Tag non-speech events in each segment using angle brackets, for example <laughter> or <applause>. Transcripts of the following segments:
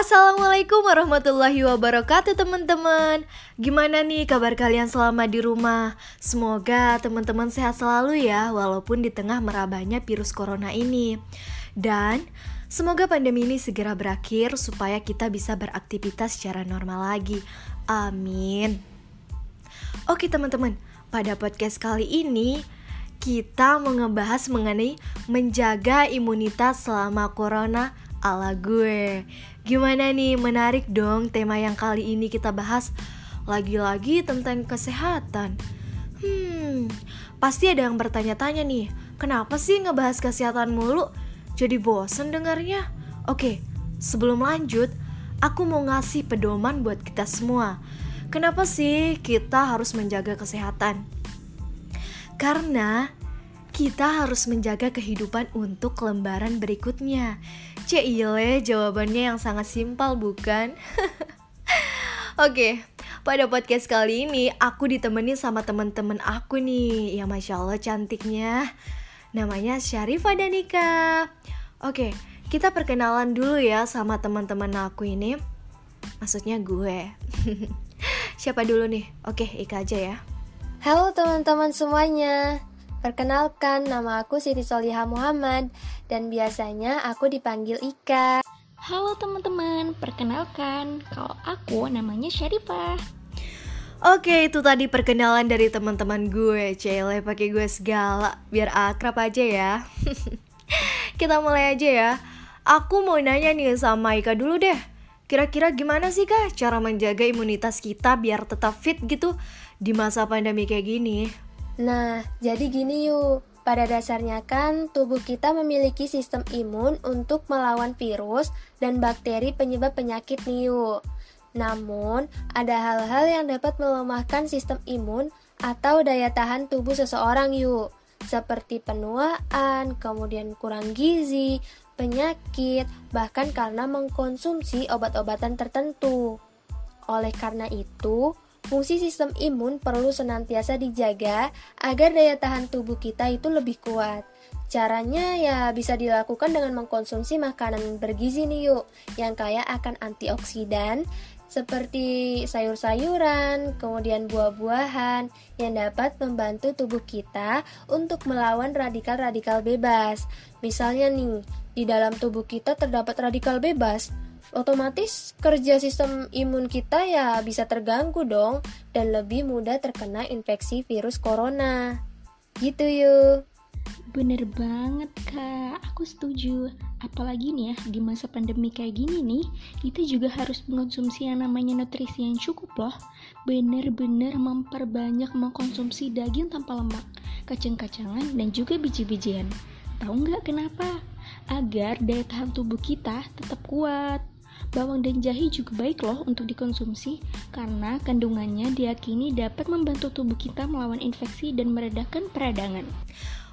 Assalamualaikum warahmatullahi wabarakatuh teman-teman. Gimana nih kabar kalian selama di rumah? Semoga teman-teman sehat selalu ya Walaupun di tengah merabahnya virus corona ini. Dan semoga pandemi ini segera berakhir Supaya kita bisa beraktivitas secara normal lagi. Amin. Oke teman-teman Pada podcast kali ini kita mau ngebahas mengenai menjaga imunitas selama corona. Ala gue. Gimana nih, menarik dong tema yang kali ini kita bahas lagi-lagi tentang kesehatan. Hmm, pasti ada yang bertanya-tanya nih, kenapa sih ngebahas kesehatan mulu? Jadi bosen dengarnya. Oke, sebelum lanjut, aku mau ngasih pedoman buat kita semua. Kenapa sih kita harus menjaga kesehatan? Karena kita harus menjaga kehidupan untuk lembaran berikutnya. Cile, jawabannya yang sangat simpel bukan? <laughs> Oke, pada podcast kali ini aku ditemani sama teman-teman aku nih. Ya Masya Allah cantiknya. Namanya Syarifah Danika. Oke, kita perkenalan dulu ya sama teman-teman aku ini. Maksudnya gue. <laughs> Siapa dulu nih? Oke, Ika aja ya. Halo teman-teman semuanya. Perkenalkan, nama aku Siti Soliha Muhammad dan biasanya aku dipanggil Ika. Halo teman-teman, perkenalkan, kalau aku namanya Syarifah. Oke, itu tadi perkenalan dari teman-teman gue. Cele pakai gue segala, biar akrab aja ya. <laughs> Kita mulai aja ya. Aku mau nanya nih sama Ika dulu deh. Kira-kira gimana sih kak cara menjaga imunitas kita biar tetap fit gitu di masa pandemi kayak gini? Nah, jadi gini yuk. Pada dasarnya kan tubuh kita memiliki sistem imun untuk melawan virus dan bakteri penyebab penyakit nih yuk. Namun, ada hal-hal yang dapat melemahkan sistem imun atau daya tahan tubuh seseorang yuk. Seperti penuaan, kemudian kurang gizi, penyakit, bahkan karena mengkonsumsi obat-obatan tertentu. Oleh karena itu, Fungsi sistem imun perlu senantiasa dijaga agar daya tahan tubuh kita itu lebih kuat. Caranya ya bisa dilakukan dengan mengkonsumsi makanan bergizi nih yuk, yang kaya akan antioksidan seperti sayur-sayuran, kemudian buah-buahan yang dapat membantu tubuh kita untuk melawan radikal-radikal bebas. Misalnya nih, di dalam tubuh kita terdapat radikal bebas, otomatis kerja sistem imun kita ya bisa terganggu dong dan lebih mudah terkena infeksi virus corona. Gitu yuk. Bener banget kak, aku setuju. Apalagi nih ya, di masa pandemi kayak gini nih, kita juga harus mengonsumsi yang namanya nutrisi yang cukup loh. Bener-bener memperbanyak mengkonsumsi daging tanpa lemak, kacang-kacangan, dan juga biji-bijian. Tahu nggak kenapa? Agar daya tahan tubuh kita tetap kuat. Bawang dan jahe juga baik loh untuk dikonsumsi karena kandungannya diyakini dapat membantu tubuh kita melawan infeksi dan meredakan peradangan.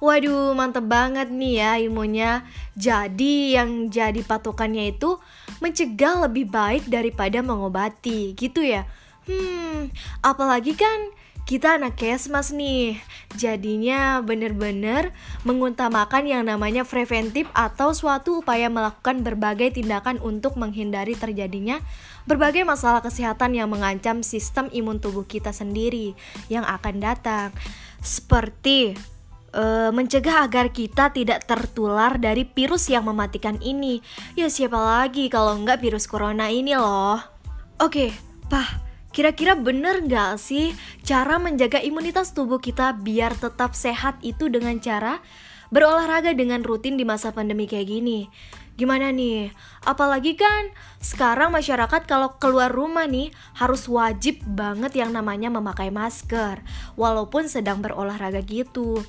Waduh, mantep banget nih ya ilmunya. Jadi yang jadi patokannya itu mencegah lebih baik daripada mengobati, gitu ya. Hmm, apalagi kan kita anak kesmas nih. Jadinya bener-bener mengutamakan yang namanya preventif atau suatu upaya melakukan berbagai tindakan untuk menghindari terjadinya berbagai masalah kesehatan yang mengancam sistem imun tubuh kita sendiri yang akan datang. Seperti uh, mencegah agar kita tidak tertular dari virus yang mematikan ini. Ya siapa lagi kalau nggak virus corona ini loh. Oke, Pah Kira-kira bener gak sih cara menjaga imunitas tubuh kita biar tetap sehat itu dengan cara berolahraga dengan rutin di masa pandemi kayak gini? Gimana nih? Apalagi kan sekarang masyarakat kalau keluar rumah nih harus wajib banget yang namanya memakai masker walaupun sedang berolahraga gitu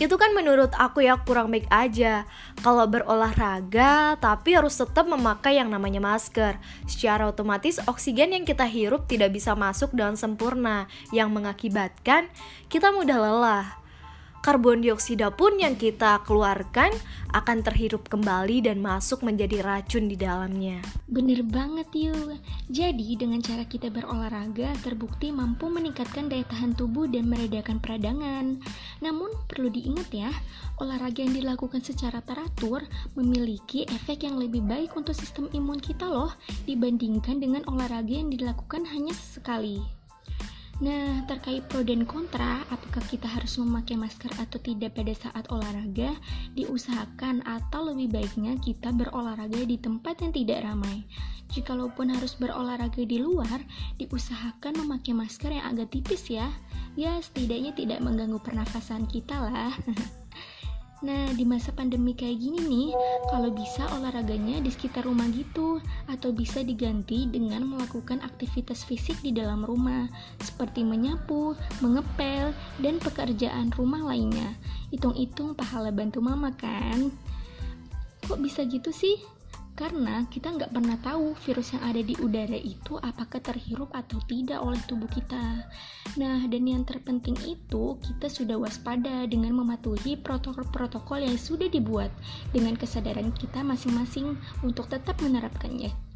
itu kan menurut aku ya kurang baik aja. Kalau berolahraga tapi harus tetap memakai yang namanya masker. Secara otomatis oksigen yang kita hirup tidak bisa masuk dengan sempurna. Yang mengakibatkan kita mudah lelah karbon dioksida pun yang kita keluarkan akan terhirup kembali dan masuk menjadi racun di dalamnya. Bener banget yuk. Jadi dengan cara kita berolahraga terbukti mampu meningkatkan daya tahan tubuh dan meredakan peradangan. Namun perlu diingat ya, olahraga yang dilakukan secara teratur memiliki efek yang lebih baik untuk sistem imun kita loh dibandingkan dengan olahraga yang dilakukan hanya sesekali. Nah, terkait pro dan kontra, apakah kita harus memakai masker atau tidak pada saat olahraga, diusahakan atau lebih baiknya kita berolahraga di tempat yang tidak ramai. Jikalaupun harus berolahraga di luar, diusahakan memakai masker yang agak tipis ya. Ya, setidaknya tidak mengganggu pernafasan kita lah. <laughs> Nah, di masa pandemi kayak gini nih, kalau bisa olahraganya di sekitar rumah gitu, atau bisa diganti dengan melakukan aktivitas fisik di dalam rumah, seperti menyapu, mengepel, dan pekerjaan rumah lainnya. Hitung-hitung pahala bantu mama kan? Kok bisa gitu sih? Karena kita nggak pernah tahu virus yang ada di udara itu apakah terhirup atau tidak oleh tubuh kita. Nah, dan yang terpenting itu kita sudah waspada dengan mematuhi protokol-protokol yang sudah dibuat dengan kesadaran kita masing-masing untuk tetap menerapkannya.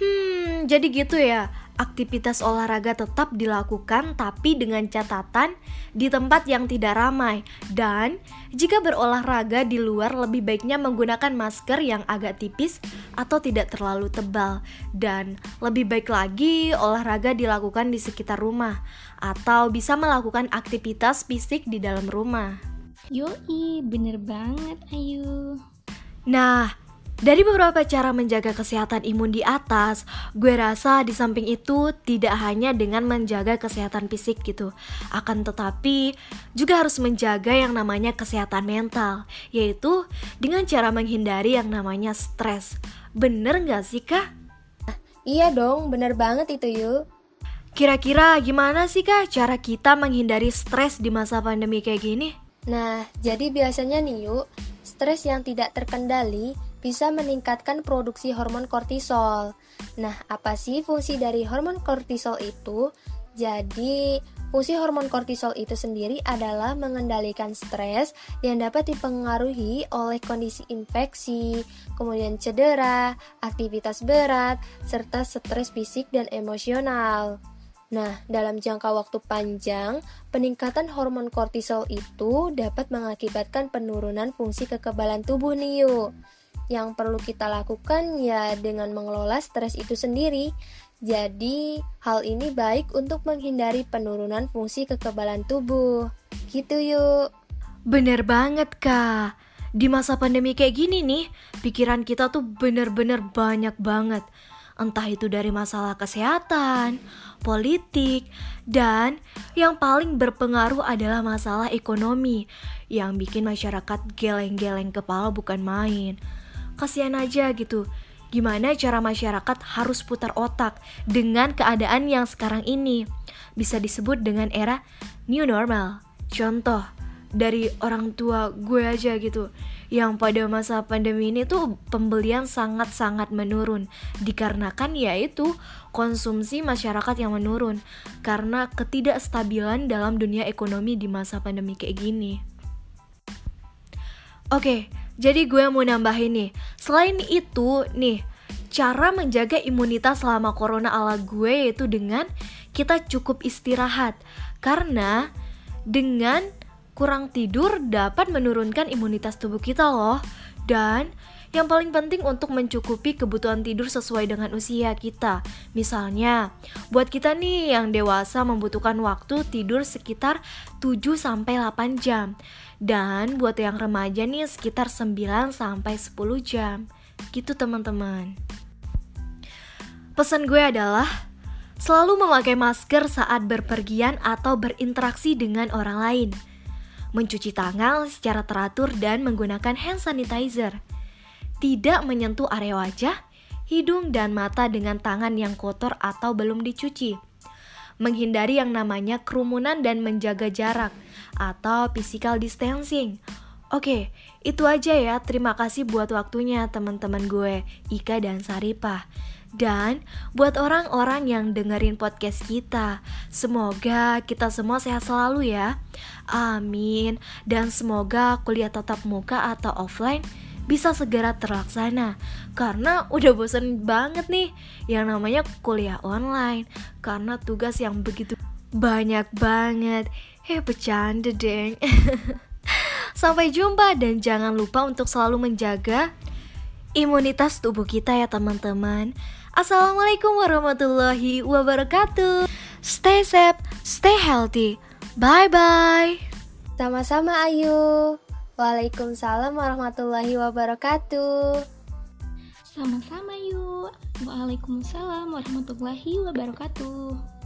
Hmm, jadi gitu ya. Aktivitas olahraga tetap dilakukan tapi dengan catatan di tempat yang tidak ramai dan jika berolahraga di luar lebih baiknya menggunakan masker yang agak tipis atau tidak terlalu tebal dan lebih baik lagi olahraga dilakukan di sekitar rumah atau bisa melakukan aktivitas fisik di dalam rumah. Yoi, bener banget Ayu. Nah, dari beberapa cara menjaga kesehatan imun di atas, gue rasa di samping itu tidak hanya dengan menjaga kesehatan fisik gitu, akan tetapi juga harus menjaga yang namanya kesehatan mental, yaitu dengan cara menghindari yang namanya stres. Bener nggak sih kak? Iya dong, bener banget itu yuk. Kira-kira gimana sih kak cara kita menghindari stres di masa pandemi kayak gini? Nah, jadi biasanya nih yuk, stres yang tidak terkendali bisa meningkatkan produksi hormon kortisol. Nah, apa sih fungsi dari hormon kortisol itu? Jadi, fungsi hormon kortisol itu sendiri adalah mengendalikan stres yang dapat dipengaruhi oleh kondisi infeksi, kemudian cedera, aktivitas berat, serta stres fisik dan emosional. Nah, dalam jangka waktu panjang, peningkatan hormon kortisol itu dapat mengakibatkan penurunan fungsi kekebalan tubuh nih yuk. Yang perlu kita lakukan ya dengan mengelola stres itu sendiri. Jadi, hal ini baik untuk menghindari penurunan fungsi kekebalan tubuh. Gitu yuk. Bener banget, Kak. Di masa pandemi kayak gini nih, pikiran kita tuh bener-bener banyak banget. Entah itu dari masalah kesehatan, politik, dan yang paling berpengaruh adalah masalah ekonomi yang bikin masyarakat geleng-geleng kepala bukan main kasihan aja gitu. Gimana cara masyarakat harus putar otak dengan keadaan yang sekarang ini? Bisa disebut dengan era new normal. Contoh dari orang tua gue aja gitu yang pada masa pandemi ini tuh pembelian sangat-sangat menurun dikarenakan yaitu konsumsi masyarakat yang menurun karena ketidakstabilan dalam dunia ekonomi di masa pandemi kayak gini. Oke, jadi gue mau nambahin nih, selain itu nih, cara menjaga imunitas selama corona ala gue yaitu dengan kita cukup istirahat. Karena dengan kurang tidur dapat menurunkan imunitas tubuh kita loh. Dan yang paling penting untuk mencukupi kebutuhan tidur sesuai dengan usia kita. Misalnya, buat kita nih yang dewasa membutuhkan waktu tidur sekitar 7 sampai 8 jam. Dan buat yang remaja nih sekitar 9 sampai 10 jam. Gitu teman-teman. Pesan gue adalah selalu memakai masker saat berpergian atau berinteraksi dengan orang lain. Mencuci tangan secara teratur dan menggunakan hand sanitizer. Tidak menyentuh area wajah, hidung, dan mata dengan tangan yang kotor atau belum dicuci menghindari yang namanya kerumunan dan menjaga jarak atau physical distancing. Oke, itu aja ya. Terima kasih buat waktunya teman-teman gue, Ika dan Saripah. Dan buat orang-orang yang dengerin podcast kita, semoga kita semua sehat selalu ya. Amin. Dan semoga kuliah tatap muka atau offline bisa segera terlaksana karena udah bosen banget nih yang namanya kuliah online karena tugas yang begitu banyak banget. Hei, bercanda deng. <laughs> Sampai jumpa dan jangan lupa untuk selalu menjaga imunitas tubuh kita ya teman-teman. Assalamualaikum warahmatullahi wabarakatuh. Stay safe, stay healthy. Bye bye. Sama-sama Ayu. Waalaikumsalam warahmatullahi wabarakatuh. Sama-sama yuk. Waalaikumsalam warahmatullahi wabarakatuh.